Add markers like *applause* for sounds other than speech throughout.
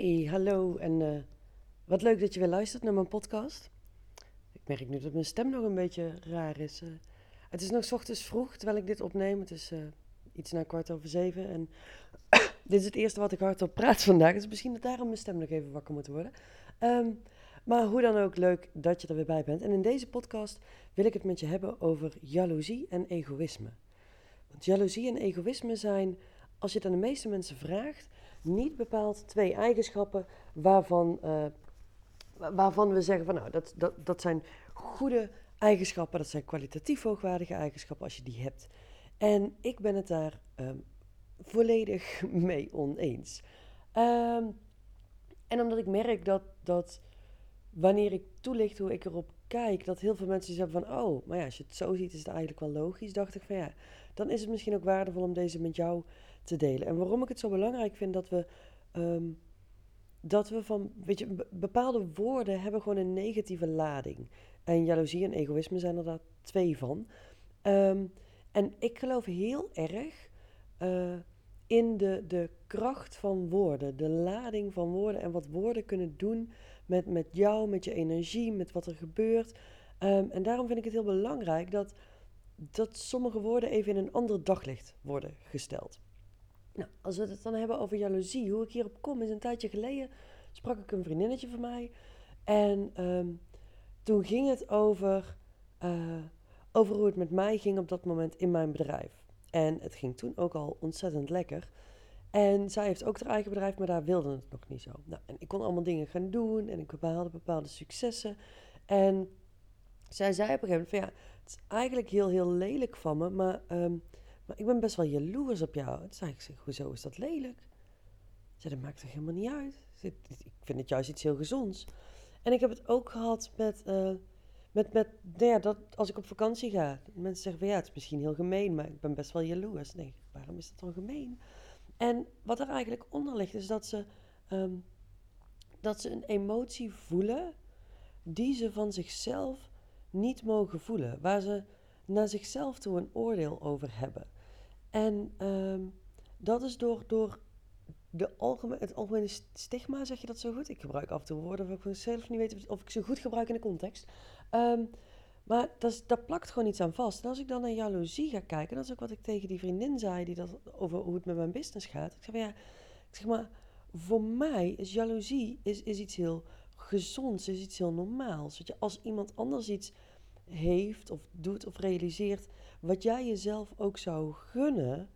Hey, hallo en eh, wat leuk dat je weer luistert naar mijn podcast. Ik merk nu dat mijn stem nog een beetje raar is. eh. het is nog ochtends vroeg terwijl ik dit opneem. Het is eh, iets na kwart over zeven en *coughs* dit is het eerste wat ik hardop praat vandaag. Dus misschien dat daarom mijn stem nog even wakker moet worden. Ehm, maar hoe dan ook, leuk dat je er weer bij bent. En in deze podcast wil ik het met je hebben over jaloezie en egoïsme. Want jaloezie en egoïsme zijn, als je het aan de meeste mensen vraagt, niet bepaald twee eigenschappen waarvan, eh, wa- waarvan we zeggen van nou, dat, dat, dat zijn goede eigenschappen, dat zijn kwalitatief hoogwaardige eigenschappen als je die hebt. En ik ben het daar ehm, volledig *laughs* mee oneens. Ehm, en omdat ik merk dat, dat wanneer ik toelicht hoe ik erop kijk, dat heel veel mensen zeggen van oh, maar ja, als je het zo ziet is het eigenlijk wel logisch, dacht ik van ja, dan is het misschien ook waardevol om deze met jou te delen. En waarom ik het zo belangrijk vind dat we, ehm, dat we van, weet je, be- bepaalde woorden hebben gewoon een negatieve lading. En jaloezie en egoïsme zijn er daar twee van. Ehm, en ik geloof heel erg eh, in de, de kracht van woorden, de lading van woorden en wat woorden kunnen doen met, met jou, met je energie, met wat er gebeurt. Ehm, en daarom vind ik het heel belangrijk dat, dat sommige woorden even in een ander daglicht worden gesteld. Nou, als we het dan hebben over jaloezie, hoe ik hierop kom, is een tijdje geleden sprak ik een vriendinnetje van mij. En ehm, toen ging het over, eh, over hoe het met mij ging op dat moment in mijn bedrijf. En het ging toen ook al ontzettend lekker. En zij heeft ook haar eigen bedrijf, maar daar wilde het nog niet zo. Nou, en ik kon allemaal dingen gaan doen en ik behaalde bepaalde successen. En zij zei op een gegeven moment van ja, het is eigenlijk heel, heel lelijk van me, maar, ehm, maar ik ben best wel jaloers op jou. Toen zei ik, zeg, hoezo is dat lelijk? Ze dat maakt toch helemaal niet uit. Ik vind het juist iets heel gezonds. En ik heb het ook gehad met, eh, met, met nou ja, dat als ik op vakantie ga. Mensen zeggen van ja, het is misschien heel gemeen, maar ik ben best wel jaloers. Nee, waarom is dat dan gemeen? En wat er eigenlijk onder ligt, is dat ze, ehm, dat ze een emotie voelen die ze van zichzelf niet mogen voelen. Waar ze naar zichzelf toe een oordeel over hebben. En ehm, dat is door, door de algemeen, het algemene stigma, zeg je dat zo goed? Ik gebruik af en toe woorden waarvan ik zelf niet weet of ik ze goed gebruik in de context. Ehm, maar dat, daar plakt gewoon iets aan vast. En als ik dan naar jaloezie ga kijken, dat is ook wat ik tegen die vriendin zei, die dat over hoe het met mijn business gaat. Ik zeg van ja, ik zeg maar, voor mij is jaloezie is, is iets heel gezonds, is iets heel normaals. Weet je, als iemand anders iets heeft of doet of realiseert wat jij jezelf ook zou gunnen,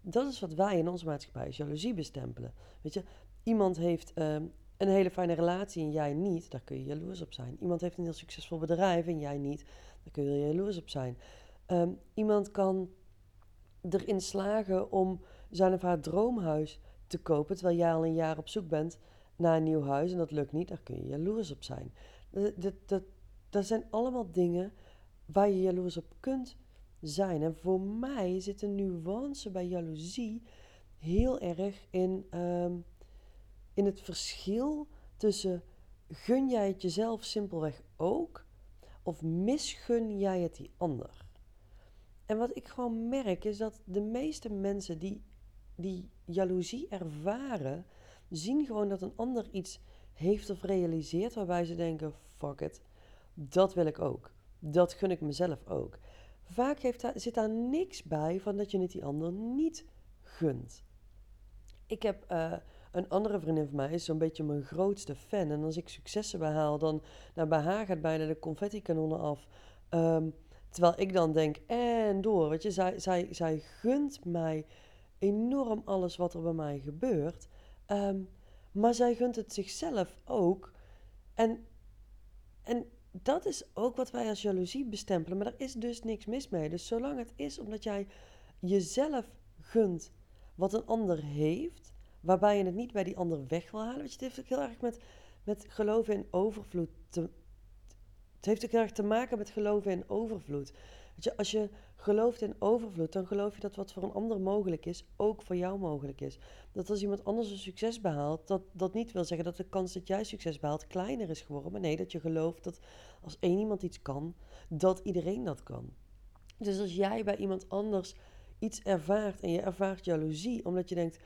dat is wat wij in onze maatschappij als jaloezie bestempelen. Weet je, iemand heeft ehm, een hele fijne relatie en jij niet, daar kun je jaloers op zijn. Iemand heeft een heel succesvol bedrijf en jij niet, daar kun je jaloers op zijn. Ehm, iemand kan erin slagen om zijn of haar droomhuis te kopen, terwijl jij al een jaar op zoek bent naar een nieuw huis en dat lukt niet, daar kun je jaloers op zijn. Dat, dat, dat, dat zijn allemaal dingen waar je jaloers op kunt zijn. En voor mij zit een nuance bij jaloezie heel erg in, ehm, in het verschil tussen gun jij het jezelf simpelweg ook of misgun jij het die ander. En wat ik gewoon merk is dat de meeste mensen die, die jaloezie ervaren, zien gewoon dat een ander iets heeft of realiseert waarbij ze denken, fuck it, dat wil ik ook. Dat gun ik mezelf ook. Vaak heeft daar, zit daar niks bij van dat je het die ander niet gunt. Ik heb eh, een andere vriendin van mij, is zo'n beetje mijn grootste fan. En als ik successen behaal, dan nou, bij haar gaat bijna de confetti-kanonnen af. Ehm, terwijl ik dan denk, en door. Weet je, zij, zij, zij gunt mij enorm alles wat er bij mij gebeurt. Ehm, maar zij gunt het zichzelf ook. En, en dat is ook wat wij als jaloezie bestempelen. Maar er is dus niks mis mee. Dus zolang het is omdat jij jezelf gunt wat een ander heeft, waarbij je het niet bij die ander weg wil halen. Je, het heeft ook heel erg met, met geloven in overvloed te, het heeft ook heel erg te maken met geloven in overvloed. Weet je, als je gelooft in overvloed, dan geloof je dat wat voor een ander mogelijk is, ook voor jou mogelijk is. Dat als iemand anders een succes behaalt, dat dat niet wil zeggen dat de kans dat jij succes behaalt kleiner is geworden. Maar nee, dat je gelooft dat als één iemand iets kan, dat iedereen dat kan. Dus als jij bij iemand anders iets ervaart en je ervaart jaloezie, omdat je denkt: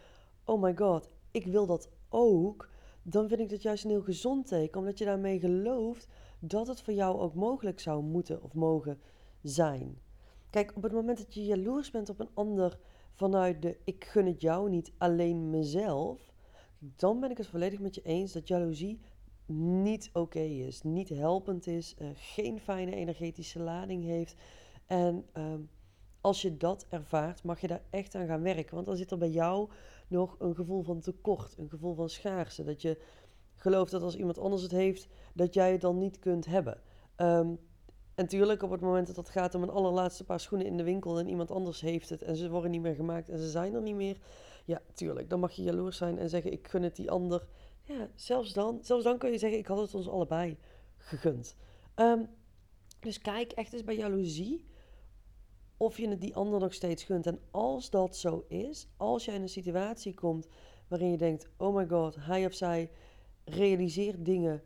oh my god, ik wil dat ook, dan vind ik dat juist een heel gezond teken, omdat je daarmee gelooft dat het voor jou ook mogelijk zou moeten of mogen zijn. Kijk, op het moment dat je jaloers bent op een ander vanuit de ik gun het jou niet, alleen mezelf, dan ben ik het volledig met je eens dat jaloezie niet oké is, niet helpend is, uh, geen fijne energetische lading heeft. En ehm, als je dat ervaart, mag je daar echt aan gaan werken. Want dan zit er bij jou nog een gevoel van tekort, een gevoel van schaarste. Dat je gelooft dat als iemand anders het heeft, dat jij het dan niet kunt hebben. Um, en tuurlijk, op het moment dat het gaat om een allerlaatste paar schoenen in de winkel en iemand anders heeft het en ze worden niet meer gemaakt en ze zijn er niet meer, ja, tuurlijk, dan mag je jaloers zijn en zeggen: Ik gun het die ander. Ja, zelfs dan, zelfs dan kun je zeggen: Ik had het ons allebei gegund. Um, dus kijk echt eens bij jaloezie of je het die ander nog steeds gunt. En als dat zo is, als jij in een situatie komt waarin je denkt: Oh my god, hij of zij realiseert dingen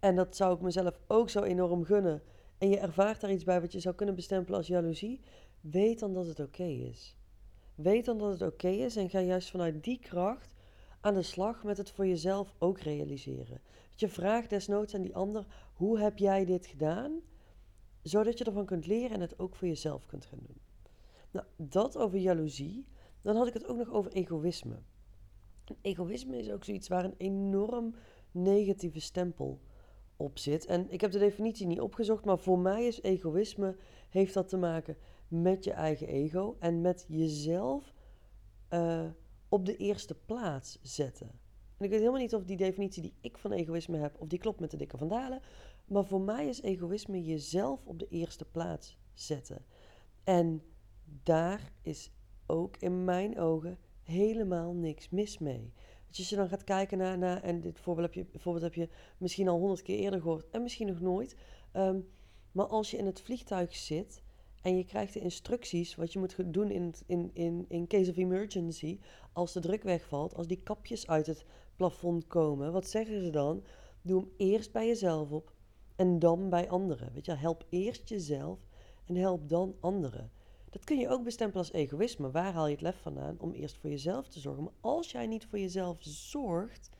en dat zou ik mezelf ook zo enorm gunnen en je ervaart daar iets bij wat je zou kunnen bestempelen als jaloezie, weet dan dat het oké is. Weet dan dat het oké is en ga juist vanuit die kracht aan de slag met het voor jezelf ook realiseren. Dat je vraagt desnoods aan die ander: hoe heb jij dit gedaan? Zodat je ervan kunt leren en het ook voor jezelf kunt gaan doen. Nou, dat over jaloezie. Dan had ik het ook nog over egoïsme. egoïsme is ook zoiets waar een enorm negatieve stempel zit. En ik heb de definitie niet opgezocht, maar voor mij is egoïsme heeft dat te maken met je eigen ego en met jezelf uh, op de eerste plaats zetten. En ik weet helemaal niet of die definitie die ik van egoïsme heb, of die klopt met de dikke vandalen. Maar voor mij is egoïsme jezelf op de eerste plaats zetten. En daar is ook in mijn ogen helemaal niks mis mee. Dus als je dan gaat kijken naar, naar en dit voorbeeld heb, je, voorbeeld heb je misschien al honderd keer eerder gehoord en misschien nog nooit. Ehm, maar als je in het vliegtuig zit en je krijgt de instructies wat je moet doen in, in, in, in case of emergency, als de druk wegvalt, als die kapjes uit het plafond komen, wat zeggen ze dan? Doe hem eerst bij jezelf op en dan bij anderen. Weet je, help eerst jezelf en help dan anderen. Dat kun je ook bestempelen als egoïsme. Waar haal je het lef vandaan om eerst voor jezelf te zorgen? Maar als jij niet voor jezelf zorgt,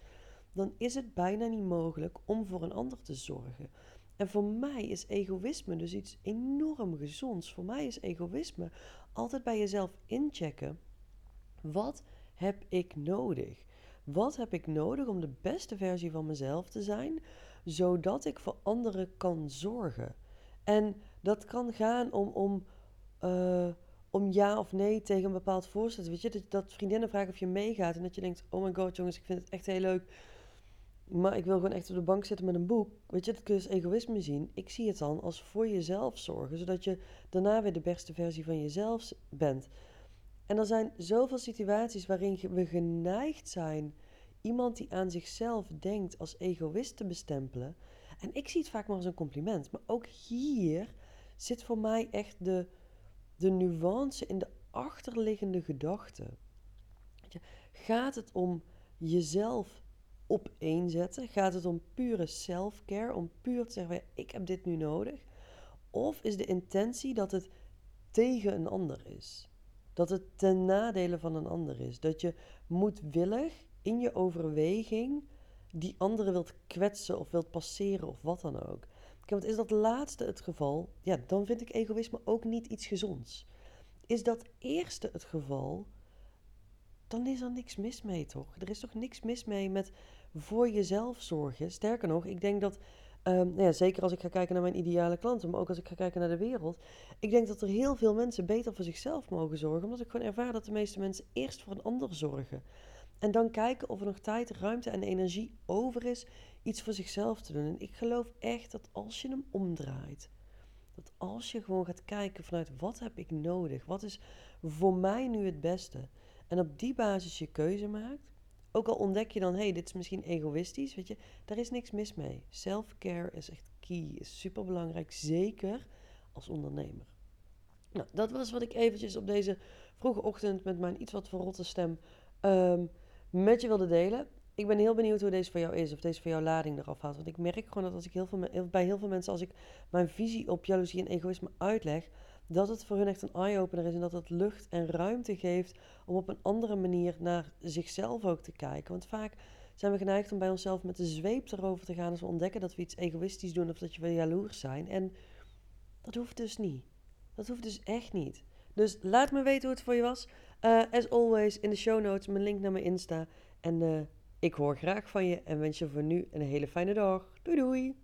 dan is het bijna niet mogelijk om voor een ander te zorgen. En voor mij is egoïsme dus iets enorm gezonds. Voor mij is egoïsme altijd bij jezelf inchecken. Wat heb ik nodig? Wat heb ik nodig om de beste versie van mezelf te zijn, zodat ik voor anderen kan zorgen? En dat kan gaan om, om uh, om ja of nee tegen een bepaald voorstel. Weet je, dat, dat vriendinnen vragen of je meegaat en dat je denkt: oh my god, jongens, ik vind het echt heel leuk. Maar ik wil gewoon echt op de bank zitten met een boek. Weet je, dat kun je als egoïsme zien. Ik zie het dan als voor jezelf zorgen, zodat je daarna weer de beste versie van jezelf bent. En er zijn zoveel situaties waarin we geneigd zijn iemand die aan zichzelf denkt als egoïst te bestempelen. En ik zie het vaak maar als een compliment. Maar ook hier zit voor mij echt de, de nuance in de achterliggende gedachte. Gaat het om jezelf opeenzetten? Gaat het om pure self-care? Om puur te zeggen, ik heb dit nu nodig? Of is de intentie dat het tegen een ander is? Dat het ten nadele van een ander is? Dat je moedwillig in je overweging die andere wilt kwetsen of wilt passeren of wat dan ook? Want is dat laatste het geval, ja, dan vind ik egoïsme ook niet iets gezonds. Is dat eerste het geval, dan is er niks mis mee, toch? Er is toch niks mis mee met voor jezelf zorgen. Sterker nog, ik denk dat, um, nou ja, zeker als ik ga kijken naar mijn ideale klanten, maar ook als ik ga kijken naar de wereld, ik denk dat er heel veel mensen beter voor zichzelf mogen zorgen, omdat ik gewoon ervaar dat de meeste mensen eerst voor een ander zorgen. En dan kijken of er nog tijd, ruimte en energie over is iets voor zichzelf te doen. En ik geloof echt dat als je hem omdraait, dat als je gewoon gaat kijken vanuit wat heb ik nodig, wat is voor mij nu het beste, en op die basis je keuze maakt, ook al ontdek je dan, hé, hey, dit is misschien egoïstisch, weet je, daar is niks mis mee. Self-care is echt key, is super belangrijk, zeker als ondernemer. Nou, dat was wat ik eventjes op deze vroege ochtend met mijn iets wat verrotte stem um, met je wilde delen. Ik ben heel benieuwd hoe deze voor jou is, of deze voor jou lading eraf haalt. Want ik merk gewoon dat als ik heel veel, bij heel veel mensen, als ik mijn visie op jaloezie en egoïsme uitleg, dat het voor hun echt een eye-opener is en dat het lucht en ruimte geeft om op een andere manier naar zichzelf ook te kijken. Want vaak zijn we geneigd om bij onszelf met de zweep erover te gaan als we ontdekken dat we iets egoïstisch doen of dat je wel jaloers zijn. En dat hoeft dus niet. Dat hoeft dus echt niet. Dus laat me weten hoe het voor je was. Uh, as always, in de show notes mijn link naar mijn Insta. En uh, ik hoor graag van je en wens je voor nu een hele fijne dag. Doei doei!